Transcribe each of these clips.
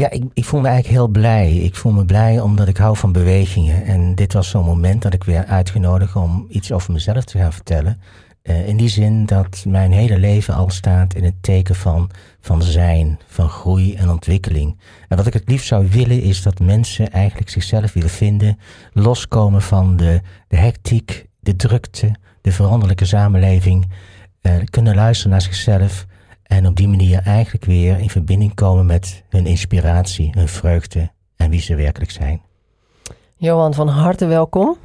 ja, ik, ik voel me eigenlijk heel blij. Ik voel me blij omdat ik hou van bewegingen. En dit was zo'n moment dat ik weer uitgenodigd om iets over mezelf te gaan vertellen. Uh, in die zin dat mijn hele leven al staat in het teken van, van zijn, van groei en ontwikkeling. En wat ik het liefst zou willen is dat mensen eigenlijk zichzelf willen vinden, loskomen van de, de hectiek, de drukte, de veranderlijke samenleving uh, kunnen luisteren naar zichzelf en op die manier eigenlijk weer in verbinding komen met hun inspiratie, hun vreugde en wie ze werkelijk zijn. Johan, van harte welkom.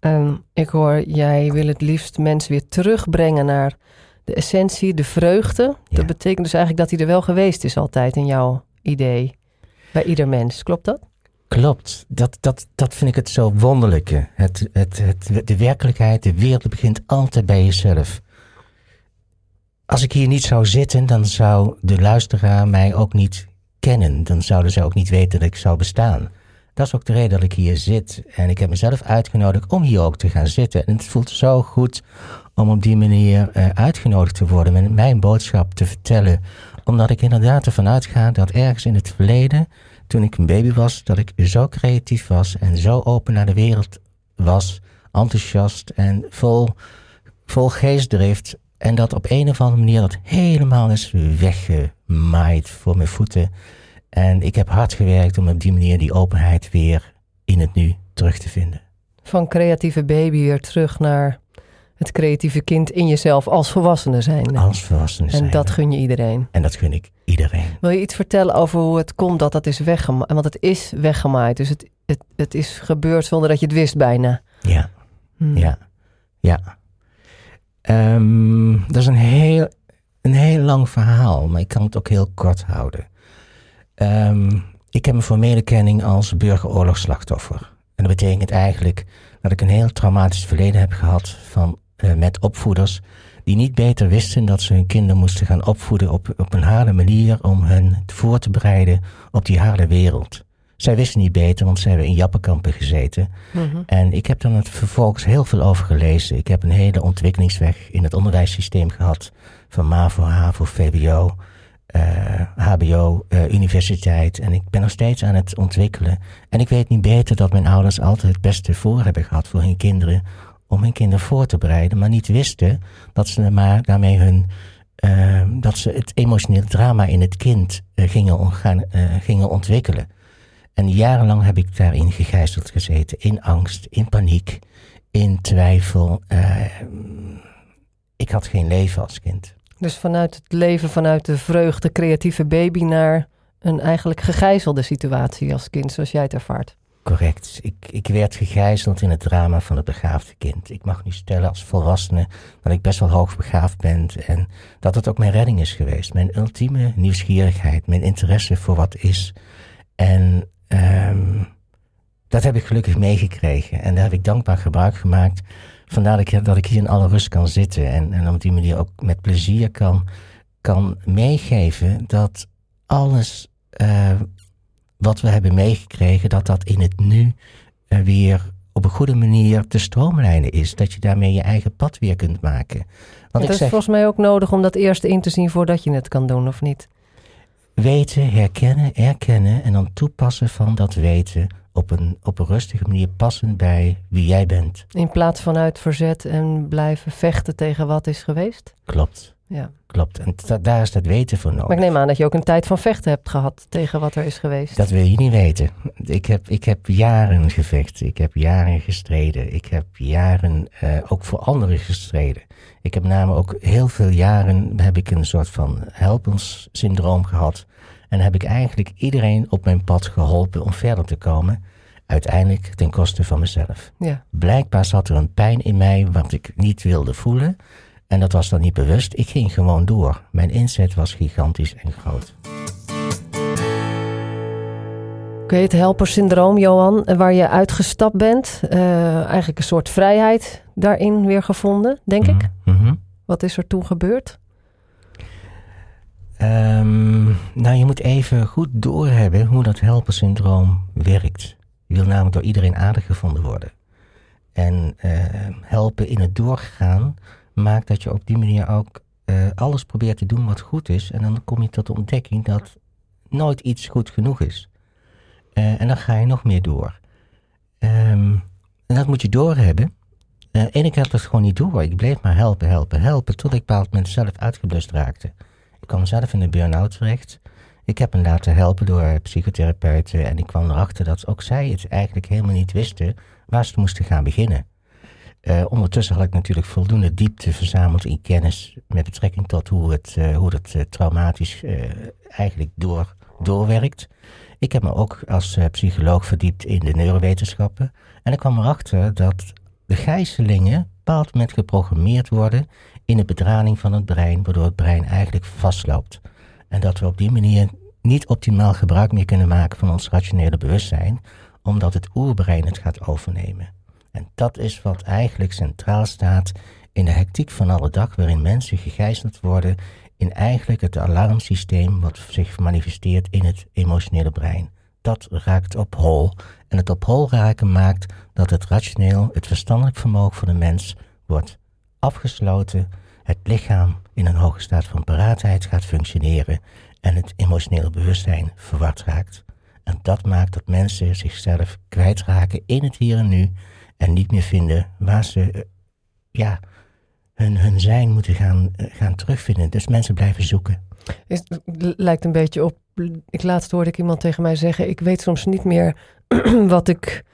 Um, ik hoor, jij wil het liefst mensen weer terugbrengen naar de essentie, de vreugde. Ja. Dat betekent dus eigenlijk dat hij er wel geweest is altijd in jouw idee. Bij ieder mens, klopt dat? Klopt, dat, dat, dat vind ik het zo wonderlijke. Het, het, het, de werkelijkheid, de wereld begint altijd bij jezelf. Als ik hier niet zou zitten, dan zou de luisteraar mij ook niet kennen. Dan zouden ze ook niet weten dat ik zou bestaan. Dat is ook de reden dat ik hier zit. En ik heb mezelf uitgenodigd om hier ook te gaan zitten. En het voelt zo goed om op die manier uh, uitgenodigd te worden met mijn boodschap te vertellen. Omdat ik inderdaad ervan uitga dat ergens in het verleden, toen ik een baby was, dat ik zo creatief was en zo open naar de wereld was, enthousiast en vol, vol geestdrift. En dat op een of andere manier dat helemaal is weggemaaid voor mijn voeten. En ik heb hard gewerkt om op die manier die openheid weer in het nu terug te vinden. Van creatieve baby weer terug naar het creatieve kind in jezelf als volwassene zijn. Als volwassene zijn. En dat gun je iedereen. En dat gun ik iedereen. Wil je iets vertellen over hoe het komt dat dat is weggemaaid? Want het is weggemaaid. Dus het, het, het is gebeurd zonder dat je het wist bijna. Ja, hmm. ja, ja. Um, dat is een heel, een heel lang verhaal, maar ik kan het ook heel kort houden. Um, ik heb een formele kenning als burgeroorlogsslachtoffer. En dat betekent eigenlijk dat ik een heel traumatisch verleden heb gehad van, uh, met opvoeders die niet beter wisten dat ze hun kinderen moesten gaan opvoeden op, op een harde manier om hen voor te bereiden op die harde wereld. Zij wisten niet beter, want ze hebben in jappenkampen gezeten. Mm -hmm. En ik heb dan vervolgens heel veel over gelezen. Ik heb een hele ontwikkelingsweg in het onderwijssysteem gehad. Van MAVO, HAVO, uh, HBO, uh, universiteit. En ik ben nog steeds aan het ontwikkelen. En ik weet niet beter dat mijn ouders altijd het beste voor hebben gehad voor hun kinderen. Om hun kinderen voor te bereiden. Maar niet wisten dat ze maar daarmee hun... Uh, dat ze het emotionele drama in het kind gingen, gaan, gingen ontwikkelen. En jarenlang heb ik daarin gegijzeld gezeten. In angst, in paniek, in twijfel. Uh, ik had geen leven als kind. Dus vanuit het leven, vanuit de vreugde, creatieve baby naar een eigenlijk gegijzelde situatie als kind, zoals jij het ervaart. Correct. Ik, ik werd gegijzeld in het drama van het begaafde kind. Ik mag nu stellen als volwassene dat ik best wel hoogbegaafd ben en dat het ook mijn redding is geweest. Mijn ultieme nieuwsgierigheid, mijn interesse voor wat is. En dat heb ik gelukkig meegekregen en daar heb ik dankbaar gebruik gemaakt. Vandaar dat ik, dat ik hier in alle rust kan zitten en, en op die manier ook met plezier kan, kan meegeven dat alles uh, wat we hebben meegekregen, dat dat in het nu uh, weer op een goede manier te stroomlijnen is. Dat je daarmee je eigen pad weer kunt maken. Want het is zeg, volgens mij ook nodig om dat eerst in te zien voordat je het kan doen, of niet? weten, herkennen, erkennen en dan toepassen van dat weten op een, op een rustige manier passend bij wie jij bent. In plaats van uit verzet en blijven vechten tegen wat is geweest? Klopt. Ja. Klopt. En daar is dat weten voor nodig. Maar ik neem aan dat je ook een tijd van vechten hebt gehad tegen wat er is geweest. Dat wil je niet weten. Ik heb, ik heb jaren gevecht. Ik heb jaren gestreden. Ik heb jaren uh, ook voor anderen gestreden. Ik heb namelijk ook heel veel jaren heb ik een soort van helpenssyndroom gehad. En heb ik eigenlijk iedereen op mijn pad geholpen om verder te komen. Uiteindelijk ten koste van mezelf. Ja. Blijkbaar zat er een pijn in mij wat ik niet wilde voelen. En dat was dan niet bewust. Ik ging gewoon door. Mijn inzet was gigantisch en groot. Oké, het helpersyndroom, Johan, waar je uitgestapt bent. Uh, eigenlijk een soort vrijheid daarin weer gevonden, denk ik. Mhm. Wat is er toen gebeurd? Um, nou, je moet even goed doorhebben hoe dat helpersyndroom werkt. Je wil namelijk door iedereen aardig gevonden worden. En uh, helpen in het doorgaan maakt dat je op die manier ook uh, alles probeert te doen wat goed is. En dan kom je tot de ontdekking dat nooit iets goed genoeg is. Uh, en dan ga je nog meer door. Um, en dat moet je doorhebben. Uh, en ik had dat gewoon niet door. Ik bleef maar helpen, helpen, helpen. Tot ik bepaald moment zelf uitgeblust raakte. Ik kwam zelf in de burn-out terecht. Ik heb hem laten helpen door psychotherapeuten. En ik kwam erachter dat ook zij het eigenlijk helemaal niet wisten waar ze moesten gaan beginnen. Uh, ondertussen had ik natuurlijk voldoende diepte verzameld in kennis met betrekking tot hoe het, uh, hoe het uh, traumatisch eigenlijk door, doorwerkt. Ik heb me ook als psycholoog verdiept in de neurowetenschappen. En ik kwam erachter dat de gijzelingen bepaald moment geprogrammeerd worden in de bedrading van het brein, waardoor het brein eigenlijk vastloopt. En dat we op die manier niet optimaal gebruik meer kunnen maken van ons rationele bewustzijn, omdat het oerbrein het gaat overnemen. En dat is wat eigenlijk centraal staat in de hectiek van alle dag, waarin mensen gegijzeld worden in eigenlijk het alarmsysteem wat zich manifesteert in het emotionele brein. Dat raakt op hol. En het op hol raken maakt dat het rationeel, het verstandelijk vermogen van de mens wordt afgesloten, het lichaam in een hoge staat van paraatheid gaat functioneren en het emotionele bewustzijn verward raakt. En dat maakt dat mensen zichzelf kwijtraken in het hier en nu en niet meer vinden waar ze uh, ja, hun, hun zijn moeten gaan, uh, gaan terugvinden. Dus mensen blijven zoeken. Het lijkt een beetje op. Ik laatst hoorde ik iemand tegen mij zeggen: Ik weet soms niet meer wat ik.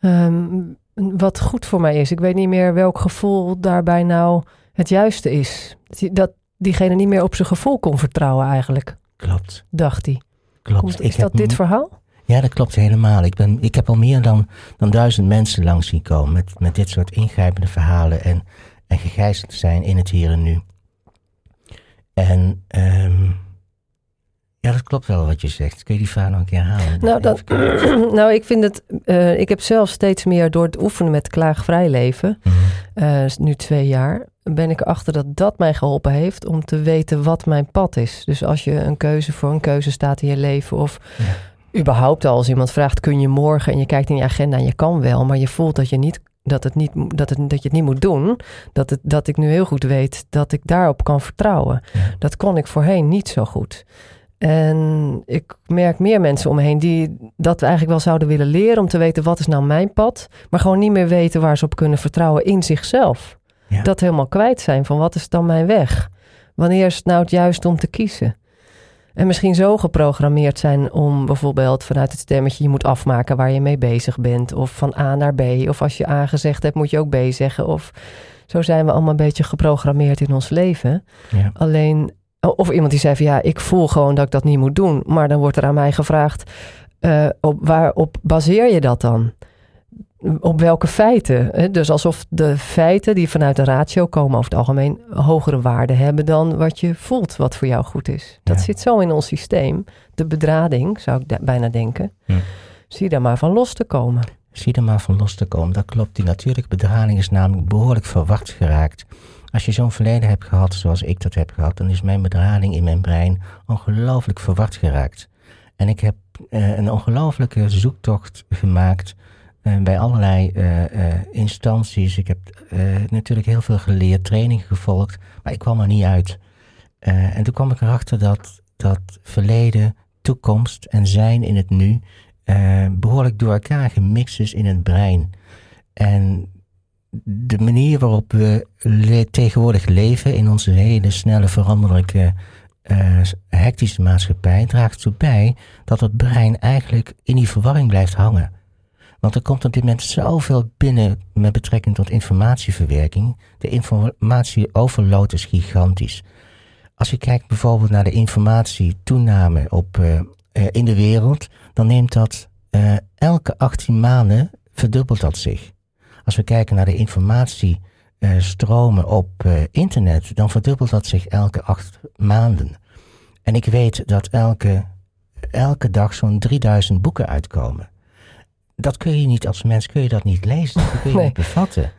Um, wat goed voor mij is. Ik weet niet meer welk gevoel daarbij nou het juiste is. Dat diegene niet meer op zijn gevoel kon vertrouwen, eigenlijk. Klopt. Dacht hij. Klopt. Komt, is ik dat dit verhaal? Ja, dat klopt helemaal. Ik, ben, ik heb al meer dan, dan duizend mensen langs zien komen met, met dit soort ingrijpende verhalen en, en gegijzeld zijn in het hier en nu. En um, ja, dat klopt wel wat je zegt. Kun je die vraag nog een keer halen? Nou, dat, nou ik vind het. Uh, ik heb zelf steeds meer door het oefenen met klaagvrij leven, mm -hmm. uh, nu twee jaar, ben ik erachter dat dat mij geholpen heeft om te weten wat mijn pad is. Dus als je een keuze voor een keuze staat in je leven of. Ja überhaupt al als iemand vraagt, kun je morgen? En je kijkt in je agenda en je kan wel, maar je voelt dat je, niet, dat het niet, dat het, dat je het niet moet doen. Dat, het, dat ik nu heel goed weet dat ik daarop kan vertrouwen. Ja. Dat kon ik voorheen niet zo goed. En ik merk meer mensen om me heen die dat eigenlijk wel zouden willen leren om te weten wat is nou mijn pad, maar gewoon niet meer weten waar ze op kunnen vertrouwen in zichzelf. Ja. Dat helemaal kwijt zijn van wat is dan mijn weg? Wanneer is het nou het juist om te kiezen? En misschien zo geprogrammeerd zijn om bijvoorbeeld vanuit het stemmetje je moet afmaken waar je mee bezig bent. Of van A naar B. Of als je A gezegd hebt, moet je ook B zeggen. Of zo zijn we allemaal een beetje geprogrammeerd in ons leven. Ja. Alleen, of iemand die zei van ja, ik voel gewoon dat ik dat niet moet doen. Maar dan wordt er aan mij gevraagd, uh, op, waarop baseer je dat dan? op welke feiten? Dus alsof de feiten die vanuit de ratio komen over het algemeen hogere waarde hebben dan wat je voelt wat voor jou goed is. Dat Ja. zit zo in ons systeem. De bedrading, zou ik bijna denken. Hm. Zie daar maar van los te komen. Zie er maar van los te komen. Dat klopt. Die natuurlijke bedrading is namelijk behoorlijk verward geraakt. Als je zo'n verleden hebt gehad zoals ik dat heb gehad, dan is mijn bedrading in mijn brein ongelooflijk verward geraakt. En ik heb eh, een ongelooflijke zoektocht gemaakt eh, bij allerlei eh, instanties. Ik heb natuurlijk heel veel geleerd, trainingen gevolgd, maar ik kwam er niet uit. En toen kwam ik erachter dat, dat verleden, toekomst en zijn in het nu eh, behoorlijk door elkaar gemixt is in het brein. En de manier waarop we tegenwoordig leven in onze hele snelle veranderlijke eh, hectische maatschappij draagt ertoe bij dat het brein eigenlijk in die verwarring blijft hangen. Want er komt op dit moment zoveel binnen met betrekking tot informatieverwerking. De informatieoverload is gigantisch. Als je kijkt bijvoorbeeld naar de informatietoename op, uh, uh, in de wereld, dan neemt dat elke 18 maanden verdubbelt dat zich. Als we kijken naar de informatiestromen op internet, dan verdubbelt dat zich elke 8 maanden. En ik weet dat elke elke dag zo'n 3000 boeken uitkomen. Dat kun je niet als mens, kun je dat niet lezen, dat kun je Nee. niet bevatten.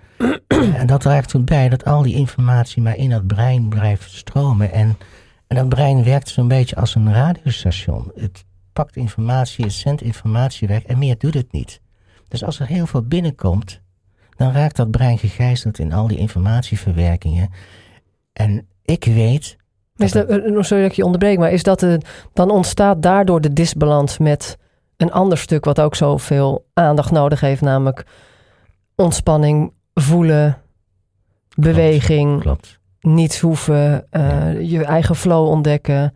en dat draagt toen bij dat al die informatie maar in dat brein blijft stromen. En, en dat brein werkt zo'n beetje als een radiostation. Het pakt informatie, het zendt informatie weg en meer doet het niet. Dus als er heel veel binnenkomt, dan raakt dat brein gegijzeld in al die informatieverwerkingen. En ik weet Is dat, eh, sorry dat ik je onderbreek, maar is dat de, dan ontstaat daardoor de disbalans met een ander stuk wat ook zoveel aandacht nodig heeft, namelijk ontspanning, voelen, beweging, Klopt. niets hoeven, eh, je eigen flow ontdekken.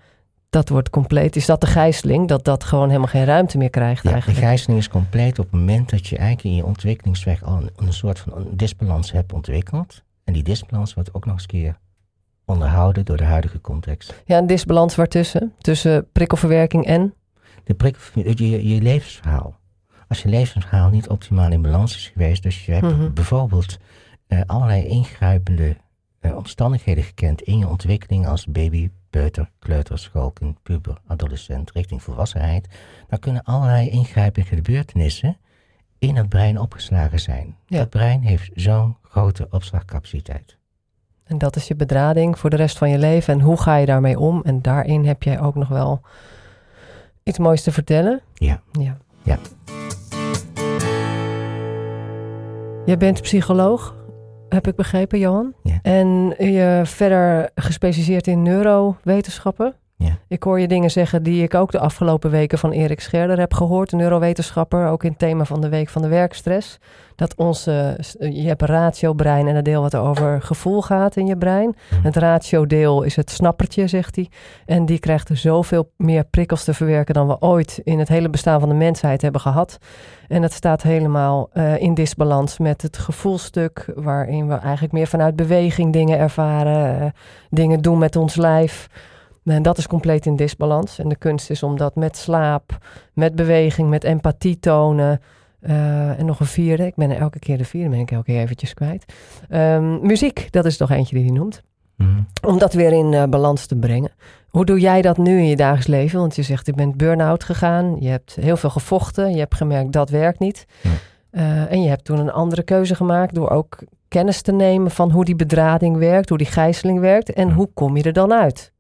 Dat wordt compleet. Is dat de gijzeling? Dat dat gewoon helemaal geen ruimte meer krijgt Ja, de eigenlijk? gijzeling is compleet op het moment dat je eigenlijk in je ontwikkelingsweg al een, een soort van een disbalans hebt ontwikkeld. En die disbalans wordt ook nog eens keer onderhouden door de huidige context. Ja, een disbalans waartussen? Tussen prikkelverwerking en? De prik, je, je levensverhaal. Als je levensverhaal niet optimaal in balans is geweest, dus je hebt Mhm. bijvoorbeeld eh, allerlei ingrijpende eh, omstandigheden gekend in je ontwikkeling als baby, peuter, kleuter, schoolkind, puber, adolescent, richting volwassenheid, dan kunnen allerlei ingrijpende gebeurtenissen in het brein opgeslagen zijn. Ja. Het brein heeft zo'n grote opslagcapaciteit. En dat is je bedrading voor de rest van je leven. En hoe ga je daarmee om? En daarin heb jij ook nog wel iets moois te vertellen. Ja. Ja. Ja. Jij bent psycholoog, heb ik begrepen, Johan. Ja. En je verder gespecialiseerd in neurowetenschappen. Ja. Ik hoor je dingen zeggen die ik ook de afgelopen weken van Erik Scherder heb gehoord. Een neurowetenschapper, ook in het thema van de week van de werkstress. Dat onze, je hebt een ratio-brein en een deel wat over gevoel gaat in je brein. Het ratio-deel is het snappertje, zegt hij. En die krijgt er zoveel meer prikkels te verwerken dan we ooit in het hele bestaan van de mensheid hebben gehad. En dat staat helemaal eh, in disbalans met het gevoelstuk, waarin we eigenlijk meer vanuit beweging dingen ervaren, eh, dingen doen met ons lijf. En dat is compleet in disbalans. En de kunst is om dat met slaap, met beweging, met empathie tonen. eh, en nog een vierde. Ik ben er elke keer de vierde, ben ik elke keer eventjes kwijt. Ehm, muziek, dat is toch eentje die hij noemt. Mhm. Om dat weer in eh, balans te brengen. Hoe doe jij dat nu in je dagelijks leven? Want je zegt, je bent burn-out gegaan. Je hebt heel veel gevochten. Je hebt gemerkt, dat werkt niet. Eh, en je hebt toen een andere keuze gemaakt door ook kennis te nemen van hoe die bedrading werkt, hoe die gijzeling werkt. En hoe kom je er dan uit?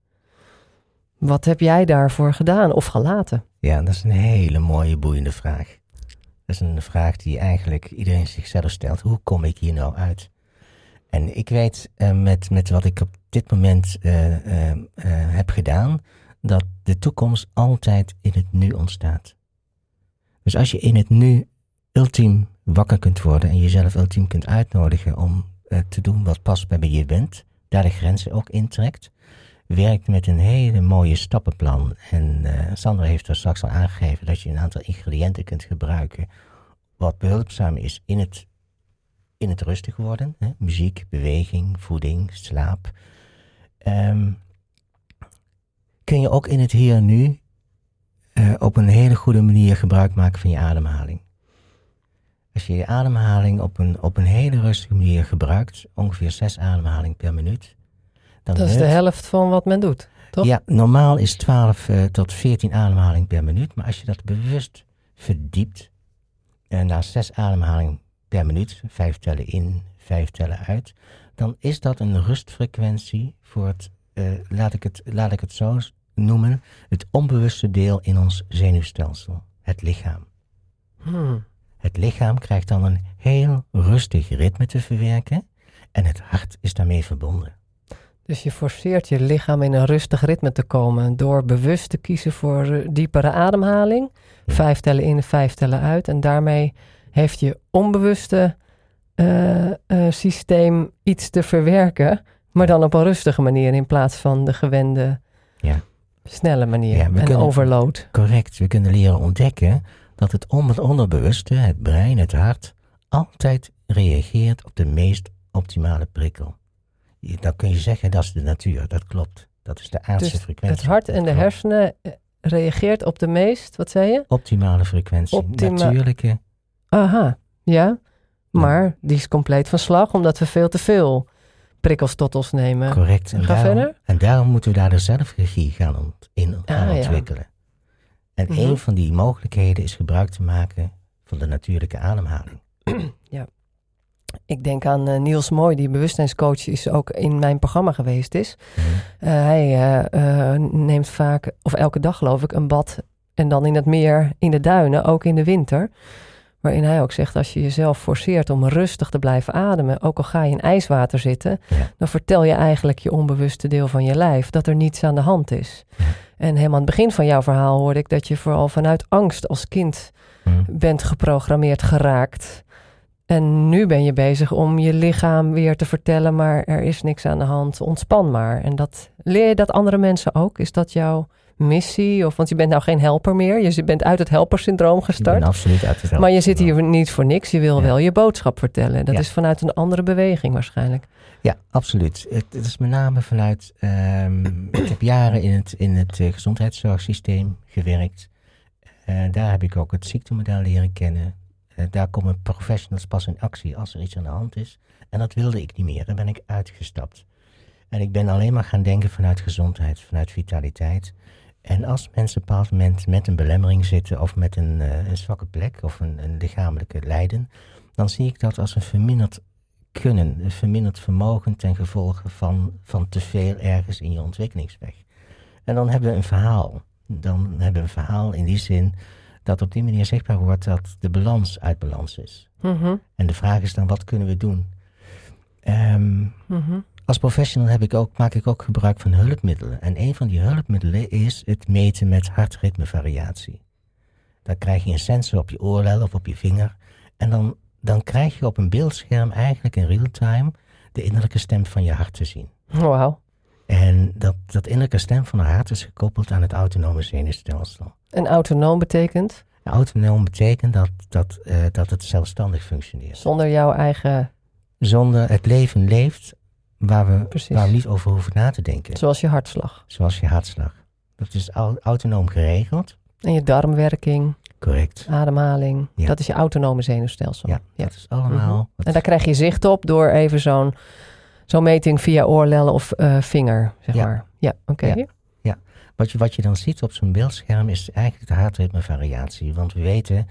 Wat heb jij daarvoor gedaan of gelaten? Ja, dat is een hele mooie, boeiende vraag. Dat is een vraag die eigenlijk iedereen zichzelf stelt. Hoe kom ik hier nou uit? En ik weet eh, met, met wat ik op dit moment eh, eh, heb gedaan, dat de toekomst altijd in het nu ontstaat. Dus als je in het nu ultiem wakker kunt worden en jezelf ultiem kunt uitnodigen om te doen wat past bij wie je bent, daar de grenzen ook intrekt, werkt met een hele mooie stappenplan. En eh, Sandra heeft er straks al aangegeven dat je een aantal ingrediënten kunt gebruiken. Wat behulpzaam is in het, in het rustig worden. Hè? Muziek, beweging, voeding, slaap. Ehm, kun je ook in het hier nu eh, op een hele goede manier gebruik maken van je ademhaling. Als je je ademhaling op een, op een hele rustige manier gebruikt, ongeveer zes ademhalingen per minuut. Dan Dat is de helft van wat men doet. Toch? ja, normaal is 12 eh, tot 14 ademhalingen per minuut. Maar als je dat bewust verdiept, en na 6 ademhalingen per minuut, 5 tellen in, 5 tellen uit, dan is dat een rustfrequentie voor het, eh, laat, ik het, laat ik het zo noemen, het onbewuste deel in ons zenuwstelsel, het lichaam. Hmm. Het lichaam krijgt dan een heel rustig ritme te verwerken en het hart is daarmee verbonden. Dus je forceert je lichaam in een rustig ritme te komen door bewust te kiezen voor eh, diepere ademhaling. Vijf tellen in, vijf tellen uit. En daarmee heeft je onbewuste eh, eh, systeem iets te verwerken, maar dan op een rustige manier in plaats van de gewende Ja. snelle manier Ja, en kunnen- overload. Correct, we kunnen leren ontdekken dat het onderbewuste, het brein, het hart, altijd reageert op de meest optimale prikkel. Dan kun je zeggen dat is de natuur, dat klopt. Dat is de aardse Dus frequentie. het hart en de hersenen eh, reageert op de meest, wat zei je? Optimale frequentie, Optima- natuurlijke. Aha, ja. Maar die is compleet van slag omdat we veel te veel prikkels tot ons nemen. Correct. En Ga daarom, verder. en daarom moeten we daar de zelfregie gaan ont- in gaan Ah, ja. ontwikkelen. En Mhm. een van die mogelijkheden is gebruik te maken van de natuurlijke ademhaling. Ik denk aan eh, Niels Mooi, die bewustzijnscoach is ook in mijn programma geweest is. Mhm. Eh, hij eh, neemt vaak, of elke dag geloof ik, een bad. En dan in het meer, in de duinen, ook in de winter. Waarin hij ook zegt, als je jezelf forceert om rustig te blijven ademen, ook al ga je in ijswater zitten, Ja. dan vertel je eigenlijk je onbewuste deel van je lijf dat er niets aan de hand is. Ja. En helemaal aan het begin van jouw verhaal hoorde ik dat je vooral vanuit angst als kind Mhm. bent geprogrammeerd geraakt. En nu ben je bezig om je lichaam weer te vertellen, maar er is niks aan de hand, ontspan maar. En dat leer je dat andere mensen ook? Is dat jouw missie? Of, want je bent nou geen helper meer, je bent uit het helpersyndroom gestart. absoluut uit het Maar je zit hier niet voor niks, je wil Ja. wel je boodschap vertellen. Dat Ja. is vanuit een andere beweging waarschijnlijk. Ja, absoluut. Het, het is met name vanuit. ehm, ik heb jaren in het, in het eh, gezondheidszorgsysteem gewerkt. Eh, daar heb ik ook het ziektemodel leren kennen. Eh, daar komen professionals pas in actie als er iets aan de hand is. En dat wilde ik niet meer. Daar ben ik uitgestapt. En ik ben alleen maar gaan denken vanuit gezondheid, vanuit vitaliteit. En als mensen op een bepaald moment met een belemmering zitten of met een, eh, een zwakke plek of een, een lichamelijke lijden, dan zie ik dat als een verminderd kunnen, een verminderd vermogen ten gevolge van, van te veel ergens in je ontwikkelingsweg. En dan hebben we een verhaal. Dan hebben we een verhaal in die zin dat op die manier zichtbaar wordt dat de balans uit balans is. Mhm, En de vraag is dan, wat kunnen we doen? Ehm, mhm. als professional heb ik ook, maak ik ook gebruik van hulpmiddelen. En een van die hulpmiddelen is het meten met hartritmevariatie. Dan krijg je een sensor op je oorlel of op je vinger. En dan, dan krijg je op een beeldscherm eigenlijk in real time de innerlijke stem van je hart te zien. Wauw. En dat, dat innerlijke stem van het hart is gekoppeld aan het autonome zenuwstelsel. En autonoom betekent Autonoom betekent dat, dat, eh, dat het zelfstandig functioneert. zonder jouw eigen, Zonder het leven leeft waar we, Precies. waar we niet over hoeven na te denken. zoals je hartslag. Zoals je hartslag. Dat is au- autonoom geregeld. En je darmwerking, Correct. ademhaling. Ja. Dat is je autonome zenuwstelsel. Ja, dat is allemaal. Mhm. En daar krijg je zicht op door even zo'n zo'n meting via oorlellen of eh, vinger, zeg Ja. maar. Ja, oké. Ja. wat, je, wat je dan ziet op zo'n beeldscherm is eigenlijk de hartritmevariatie. Want we weten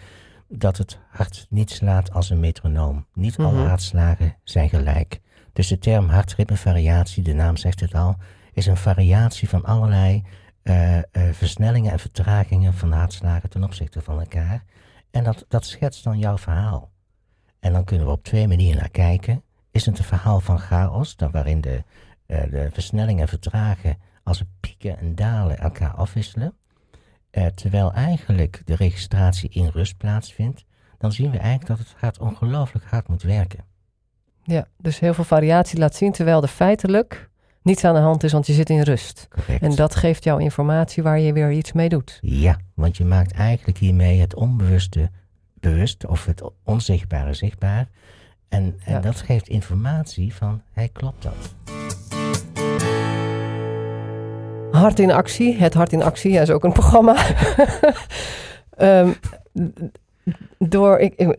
dat het hart niet slaat als een metronoom. Niet alle Mhm. hartslagen zijn gelijk. Dus de term hartritmevariatie, de naam zegt het al, is een variatie van allerlei eh, eh, versnellingen en vertragingen van hartslagen ten opzichte van elkaar. En dat, dat schetst dan jouw verhaal. En dan kunnen we op twee manieren naar kijken. Is het een verhaal van chaos, dan waarin de, eh, de versnellingen en vertragen als pieken en dalen elkaar afwisselen? Eh, terwijl eigenlijk de registratie in rust plaatsvindt, dan zien we eigenlijk dat het hart ongelooflijk hard moet werken. Ja, dus heel veel variatie laat zien, terwijl er feitelijk niets aan de hand is, want je zit in rust. Correct. En dat geeft jou informatie waar je weer iets mee doet. Ja, want je maakt eigenlijk hiermee het onbewuste bewust of het onzichtbare zichtbaar. En, en Ja. dat geeft informatie van, hé, klopt dat? Hart in actie, het Hart in actie, ja, is ook een programma. Ehm, door, ik, ik,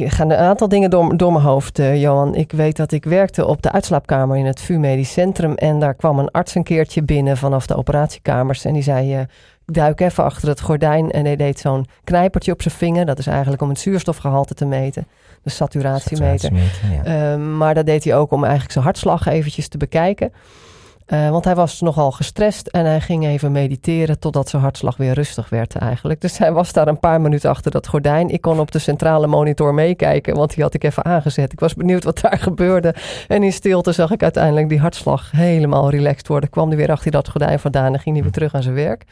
er gaan een aantal dingen door, door mijn hoofd, eh, Johan. Ik weet dat ik werkte op de uitslaapkamer in het VU Medisch Centrum. En daar kwam een arts een keertje binnen vanaf de operatiekamers. En die zei, eh, duik even achter het gordijn. En hij deed zo'n knijpertje op zijn vinger. Dat is eigenlijk om het zuurstofgehalte te meten. De saturatiemeter. Ja. Ehm, maar dat deed hij ook om eigenlijk zijn hartslag eventjes te bekijken. Eh, want hij was nogal gestrest en hij ging even mediteren totdat zijn hartslag weer rustig werd eigenlijk. Dus hij was daar een paar minuten achter dat gordijn. Ik kon op de centrale monitor meekijken, want die had ik even aangezet. Ik was benieuwd wat daar gebeurde. En in stilte zag ik uiteindelijk die hartslag helemaal relaxed worden. Kwam hij weer achter dat gordijn vandaan en ging hij weer terug aan zijn werk.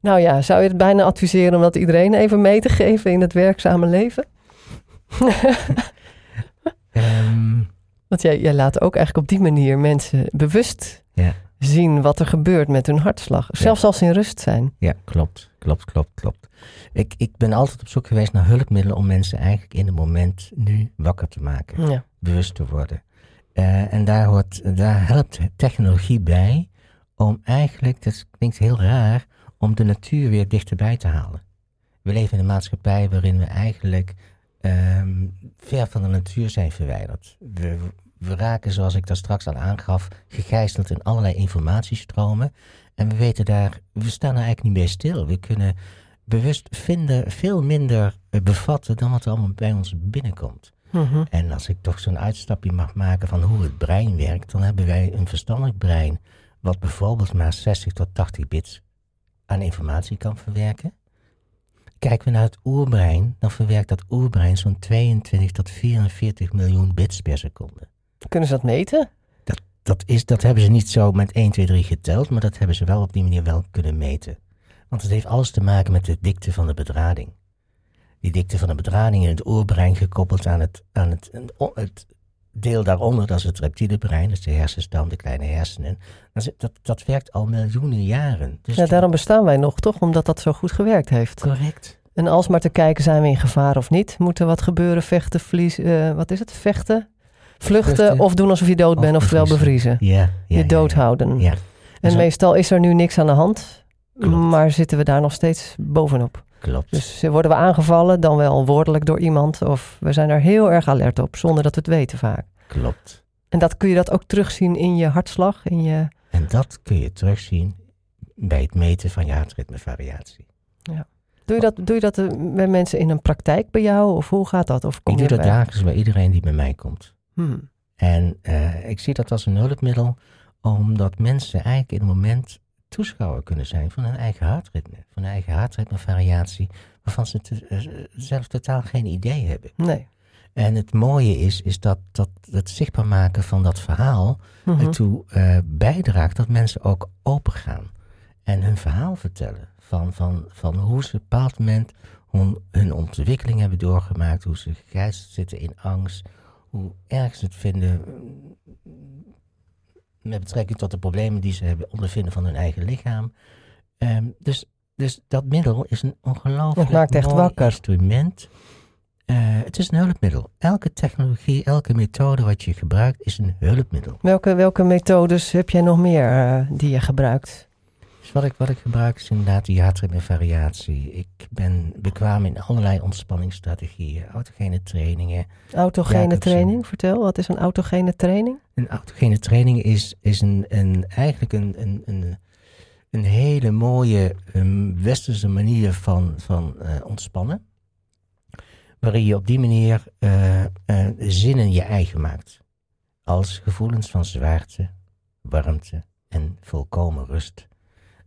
Nou ja, zou je het bijna adviseren om dat iedereen even mee te geven in het werkzame leven? Ehm, Want jij, jij laat ook eigenlijk op die manier mensen bewust Ja. zien wat er gebeurt met hun hartslag. Zelfs als ze in rust zijn. ja, klopt, klopt, klopt, klopt. Ik, ik ben altijd op zoek geweest naar hulpmiddelen om mensen eigenlijk in het moment nu wakker te maken. Ja. bewust te worden. Eh, en daar, hoort, daar helpt technologie bij om eigenlijk, dat klinkt heel raar, om de natuur weer dichterbij te halen. We leven in een maatschappij waarin we eigenlijk ehm, ver van de natuur zijn verwijderd. We, we raken, zoals ik daar straks al aangaf, gegijzeld in allerlei informatiestromen. En we weten daar, we staan er eigenlijk niet bij stil. We kunnen bewust vinden veel minder eh, bevatten dan wat er allemaal bij ons binnenkomt. Mhm. En als ik toch zo'n uitstapje mag maken van hoe het brein werkt, dan hebben wij een verstandelijk brein wat bijvoorbeeld maar 60 tot 80 bits aan informatie kan verwerken. Kijken we naar het oerbrein, dan verwerkt dat oerbrein zo'n 22 tot 44 miljoen bits per seconde. Kunnen ze dat meten? Dat, is, dat hebben ze niet zo met 1, 2, 3 geteld, maar dat hebben ze wel op die manier wel kunnen meten. Want het heeft alles te maken met de dikte van de bedrading. Die dikte van de bedrading in het oerbrein gekoppeld aan het, aan het, het deel daaronder, dat is het reptiele brein, is de hersenstam, de kleine hersenen. Dat, dat, dat werkt al miljoenen jaren. Dus Ja, daarom bestaan wij nog, toch? Omdat dat zo goed gewerkt heeft. Correct. En als maar te kijken, zijn we in gevaar of niet? Moet er wat gebeuren? Vechten, verliezen, wat is het? Vechten? Vluchten, Vluchten. of doen alsof je dood Of bent, oftewel bevriezen. bevriezen. Ja, ja, je doodhouden. Ja, En Zo- meestal is er nu niks aan de hand, Klopt. maar zitten we daar nog steeds bovenop. Klopt. Dus worden we aangevallen, dan wel woordelijk door iemand, of we zijn er heel erg alert op, zonder dat we het weten vaak. klopt. En dat kun je dat ook terugzien in je hartslag, in je... En dat kun je terugzien bij het meten van je hartritmevariatie. Doe je dat, doe je dat eh, bij mensen in een praktijk bij jou, of hoe gaat dat? Of kom Ik doe je dat bij- dagelijks bij iedereen die bij mij komt. Hmm. En eh, ik zie dat als een hulpmiddel, omdat mensen eigenlijk in een moment toeschouwer kunnen zijn van hun eigen hartritme. Van hun eigen hartritmevariatie, waarvan ze eh, zelf totaal geen idee hebben. Nee. En het mooie is, is dat, dat het zichtbaar maken van dat verhaal Mhm. ertoe eh, bijdraagt dat mensen ook open gaan. En hun verhaal vertellen. Van, van, van hoe ze op een bepaald moment hun, hun ontwikkeling hebben doorgemaakt. Hoe ze gegijzeld zitten in angst. Hoe erg ze het vinden met betrekking tot de problemen die ze hebben ondervinden van hun eigen lichaam. Ehm, dus, dus dat middel is een ongelooflijk Het maakt echt mooi wakker. instrument. Eh, het is een hulpmiddel. Elke technologie, elke methode wat je gebruikt is een hulpmiddel. Welke, welke methodes heb jij nog meer eh, die je gebruikt? Dus wat ik, wat ik gebruik is inderdaad die hartritmevariatie. Ik ben bekwaam in allerlei ontspanningsstrategieën, autogene trainingen. Autogene Jacobsen. training, vertel. Wat is een autogene training? Een autogene training is, is een, een, eigenlijk een, een, een, een hele mooie ehm, westerse manier van, van eh, ontspannen. Waarin je op die manier eh, eh, zinnen je eigen maakt. Als gevoelens van zwaarte, warmte en volkomen rust.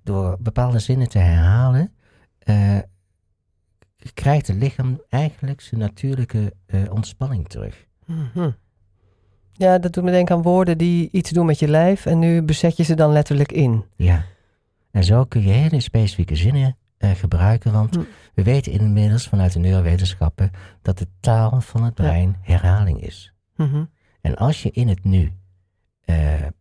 Door bepaalde zinnen te herhalen, eh, krijgt het lichaam eigenlijk zijn natuurlijke eh, ontspanning terug. Mhm. Ja, dat doet me denken aan woorden die iets doen met je lijf. En nu bezet je ze dan letterlijk in. Ja. En zo kun je hele specifieke zinnen eh, gebruiken, want Hm. we weten inmiddels vanuit de neurowetenschappen dat de taal van het Ja. brein herhaling is. Mhm. En als je in het nu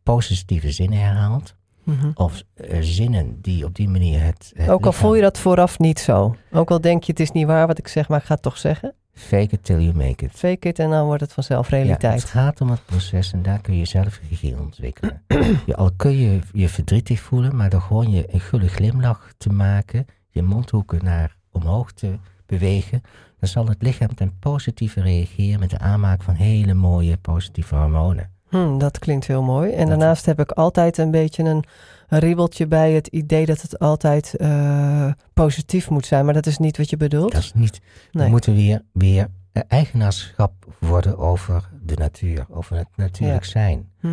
positieve zinnen herhaalt, Mhm. of zinnen die op die manier het. het Ook al voel je dat vooraf niet zo. Ook al denk je het is niet waar wat ik zeg, maar ik ga het toch zeggen. Fake it till you make it. Fake it en dan wordt het vanzelf Ja, realiteit. het gaat om het proces en daar kun je zelf regie ontwikkelen. je, al kun je je verdrietig voelen, maar door gewoon je een gulle glimlach te maken, je mondhoeken naar omhoog te bewegen, dan zal het lichaam ten positieve reageren met de aanmaak van hele mooie positieve hormonen. Hm, dat klinkt heel mooi. En daarnaast heb ik altijd een beetje een ribbeltje bij het idee dat het altijd eh, positief moet zijn. Maar dat is niet wat je bedoelt. Dat is niet. We moeten weer, weer eigenaarschap worden over de natuur, over het natuurlijk zijn. Hm.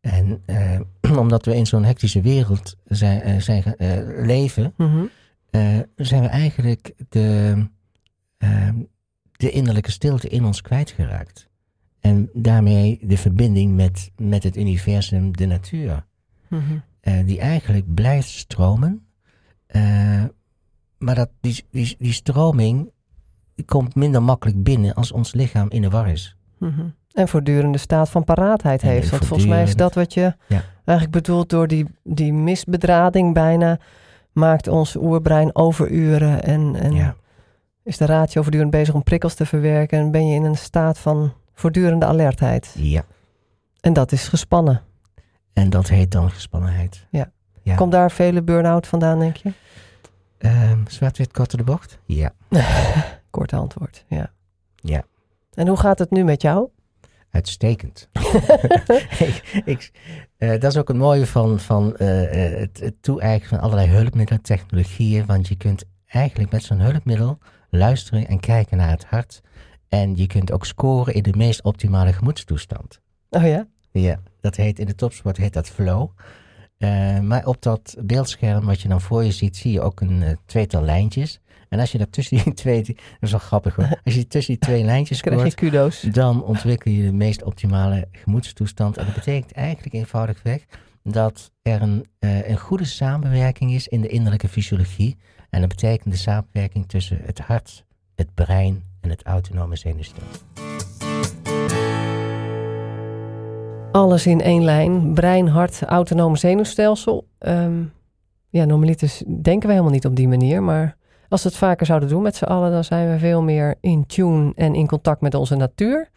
En eh, omdat we in zo'n hectische wereld zijn, eh, zijn, leven, Mhm. zijn we eigenlijk de, de innerlijke stilte in ons kwijtgeraakt. En daarmee de verbinding met, met het universum, de natuur. Mhm. eh, die eigenlijk blijft stromen. eh, maar dat, die, die, die stroming komt minder makkelijk binnen als ons lichaam in de war is. Mhm. En voortdurende staat van paraatheid En heeft. Want volgens mij is dat wat je Ja. eigenlijk bedoelt door die, die misbedrading bijna. Maakt ons oerbrein overuren en, en Ja, is de ratio voortdurend bezig om prikkels te verwerken. En ben je in een staat van voortdurende alertheid. ja. En dat is gespannen. En dat heet dan gespannenheid. Ja. ja. Komt daar vele burn-out vandaan, denk je? Ehm, Zwart-wit kort door de bocht? Ja. Korte antwoord, ja. Ja. En hoe gaat het nu met jou? Uitstekend. ik, ik, uh, dat is ook het mooie van, van uh, het, het toe-eigenen van allerlei hulpmiddelen, technologieën. Want je kunt eigenlijk met zo'n hulpmiddel luisteren en kijken naar het hart. En je kunt ook scoren in de meest optimale gemoedstoestand. Oh ja? Ja, dat heet in de topsport heet dat flow. Uh, maar op dat beeldscherm wat je dan voor je ziet, zie je ook een uh, tweetal lijntjes. En als je dat tussen die twee, dat is wel grappig hoor. Als je tussen die twee lijntjes scoort, kudo's. dan ontwikkel je de meest optimale gemoedstoestand. En dat betekent eigenlijk eenvoudigweg dat er een, uh, een goede samenwerking is in de innerlijke fysiologie. En dat betekent de samenwerking tussen het hart, het brein en het autonome zenuwstelsel. Alles in één lijn. Brein, hart, autonome zenuwstelsel. Um, ja, normaliter denken we helemaal niet op die manier. Maar als we het vaker zouden doen met z'n allen, dan zijn we veel meer in tune en in contact met onze natuur.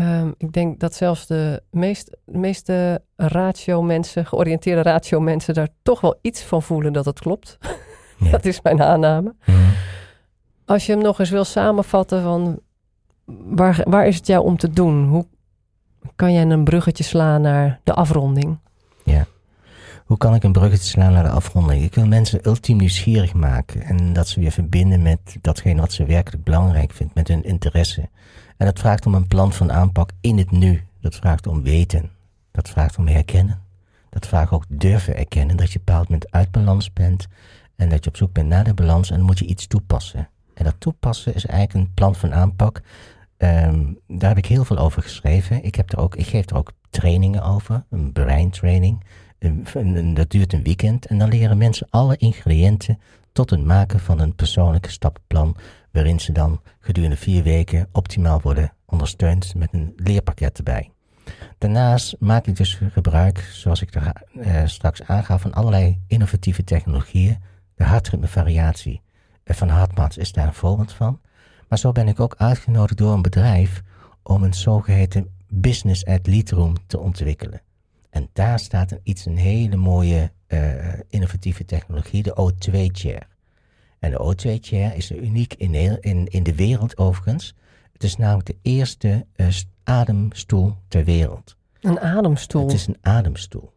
Um, ik denk dat zelfs de meest, meeste ratio-mensen, georiënteerde ratio-mensen, daar toch wel iets van voelen dat het klopt. Ja. dat is mijn aanname. Mm. Als je hem nog eens wil samenvatten van waar, waar is het jou om te doen? Hoe kan jij een bruggetje slaan naar de afronding? Ja. Hoe kan ik een bruggetje slaan naar de afronding? Ik wil mensen ultiem nieuwsgierig maken en dat ze weer verbinden met datgene wat ze werkelijk belangrijk vindt, met hun interesse. En dat vraagt om een plan van aanpak in het nu. Dat vraagt om weten. Dat vraagt om herkennen. Dat vraagt ook durven erkennen dat je bepaald moment uit balans bent en dat je op zoek bent naar de balans en dan moet je iets toepassen. En dat toepassen is eigenlijk een plan van aanpak. Um, daar heb ik heel veel over geschreven. Ik, heb er ook, ik geef er ook trainingen over, een breintraining. Dat duurt een weekend en dan leren mensen alle ingrediënten tot het maken van een persoonlijke stappenplan, waarin ze dan gedurende vier weken optimaal worden ondersteund met een leerpakket erbij. Daarnaast maak ik dus gebruik, zoals ik er uh, straks aangaf, van allerlei innovatieve technologieën. De hartritmevariatie van Hartmats is daar een voorbeeld van. Maar zo ben ik ook uitgenodigd door een bedrijf om een zogeheten business at lead room te ontwikkelen. En daar staat een, iets, een hele mooie uh, innovatieve technologie, de O2-chair. En de O2-chair is uniek in, in, in de wereld overigens. Het is namelijk de eerste uh, ademstoel ter wereld. Een ademstoel? Het is een ademstoel.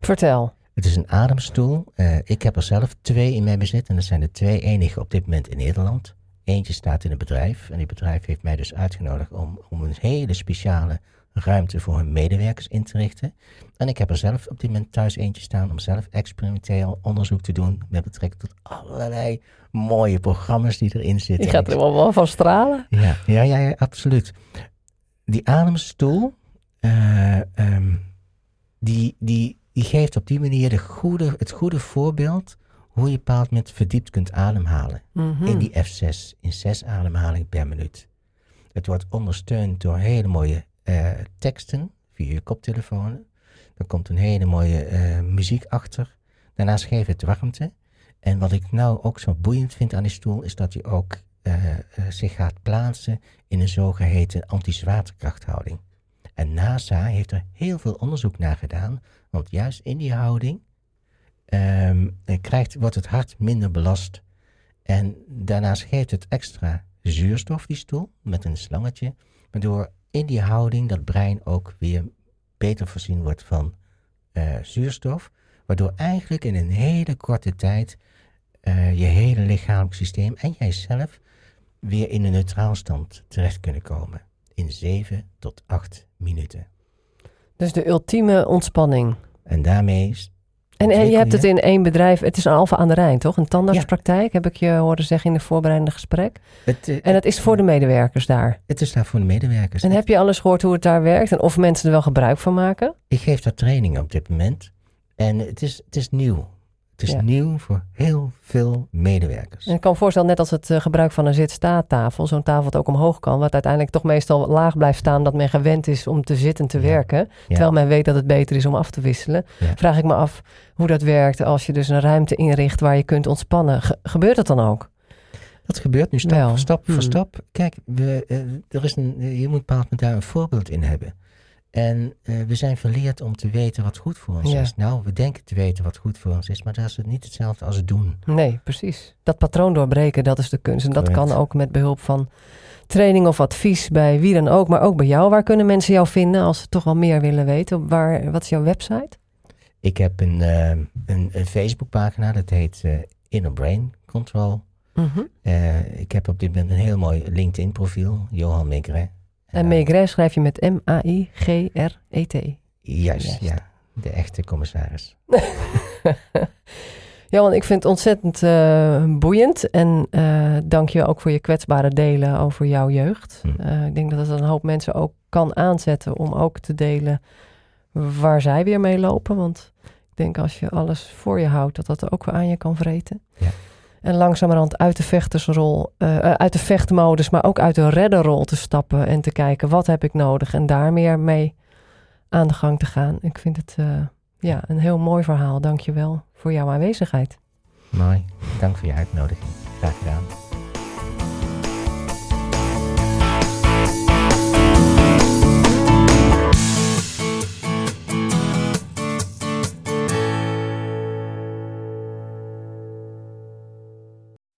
Vertel. Het is een ademstoel. Uh, ik heb er zelf twee in mijn bezit en dat zijn de twee enige op dit moment in Nederland. Eentje staat in een bedrijf en die bedrijf heeft mij dus uitgenodigd om, om een hele speciale ruimte voor hun medewerkers in te richten. En ik heb er zelf op dit moment thuis eentje staan om zelf experimenteel onderzoek te doen met betrekking tot allerlei mooie programma's die erin zitten. Je gaat er wel van stralen. Ja, ja, ja, ja absoluut. Die ademstoel, uh, um, die, die, die geeft op die manier de goede, het goede voorbeeld hoe je bepaald met verdiept kunt ademhalen. Mm -hmm. In die F6, in zes ademhalingen per minuut. Het wordt ondersteund door hele mooie uh, teksten via je koptelefoon. Er komt een hele mooie uh, muziek achter. Daarnaast geeft het warmte. En wat ik nou ook zo boeiend vind aan die stoel, is dat hij ook uh, zich gaat plaatsen in een zogeheten anti-zwaartekrachthouding. En NASA heeft er heel veel onderzoek naar gedaan, want juist in die houding um, krijgt, wordt het hart minder belast. En daarnaast geeft het extra zuurstof, die stoel, met een slangetje, waardoor in die houding dat brein ook weer beter voorzien wordt van uh, zuurstof, waardoor eigenlijk in een hele korte tijd uh, je hele lichamelijk systeem en jijzelf weer in een neutraal stand terecht kunnen komen. In 7 tot 8 minuten. Dus de ultieme ontspanning. En daarmee en, en je hebt het in één bedrijf, het is een Alfa aan de Rijn, toch? Een tandartspraktijk, heb ik je horen zeggen in de voorbereidende gesprek. Het, uh, en het is voor de medewerkers daar? Het is daar voor de medewerkers. En heb je alles gehoord hoe het daar werkt en of mensen er wel gebruik van maken? Ik geef daar trainingen op dit moment. En het is, het is nieuw. Het is nieuw voor heel veel medewerkers. En ik kan me voorstellen, net als het uh, gebruik van een zit-staattafel, zo'n tafel dat ook omhoog kan, wat uiteindelijk toch meestal laag blijft staan, dat men gewend is om te zitten en te ja. werken, terwijl men weet dat het beter is om af te wisselen. Vraag ik me af hoe dat werkt als je dus een ruimte inricht waar je kunt ontspannen. Ge gebeurt dat dan ook? Dat gebeurt nu stap voor stap voor hmm. stap. Kijk, we, uh, er is een, je moet bepaald met daar een voorbeeld in hebben. En eh, we zijn verleerd om te weten wat goed voor ons Ja. is. Nou, we denken te weten wat goed voor ons is, maar dat is het niet hetzelfde als het doen. Nee, precies. Dat patroon doorbreken, dat is de kunst. En dat Correct. kan ook met behulp van training of advies bij wie dan ook, maar ook bij jou. Waar kunnen mensen jou vinden als ze toch wel meer willen weten? Waar, wat is jouw website? Ik heb een, eh, een, een Facebookpagina, dat heet eh, Inner Brain Control. Mhm. Eh, ik heb op dit moment een heel mooi LinkedIn-profiel, Johan Megre. En Maigret schrijf je met M-A-I-G-R-E-T. Juist, Juist. ja. De echte commissaris. Johan, ik vind het ontzettend eh, boeiend. En eh, dank je ook voor je kwetsbare delen over jouw jeugd. Hm. Eh, ik denk dat het een hoop mensen ook kan aanzetten om ook te delen waar zij weer mee lopen. Want ik denk als je alles voor je houdt, dat dat ook weer aan je kan vreten. Ja. En langzamerhand uit de vechtersrol, eh, eh, uit de vechtmodus, maar ook uit de redderrol te stappen en te kijken wat heb ik nodig en daar meer mee aan de gang te gaan. Ik vind het eh, ja, een heel mooi verhaal. Dank je wel voor jouw aanwezigheid. Mooi. Dank voor je uitnodiging. Graag gedaan.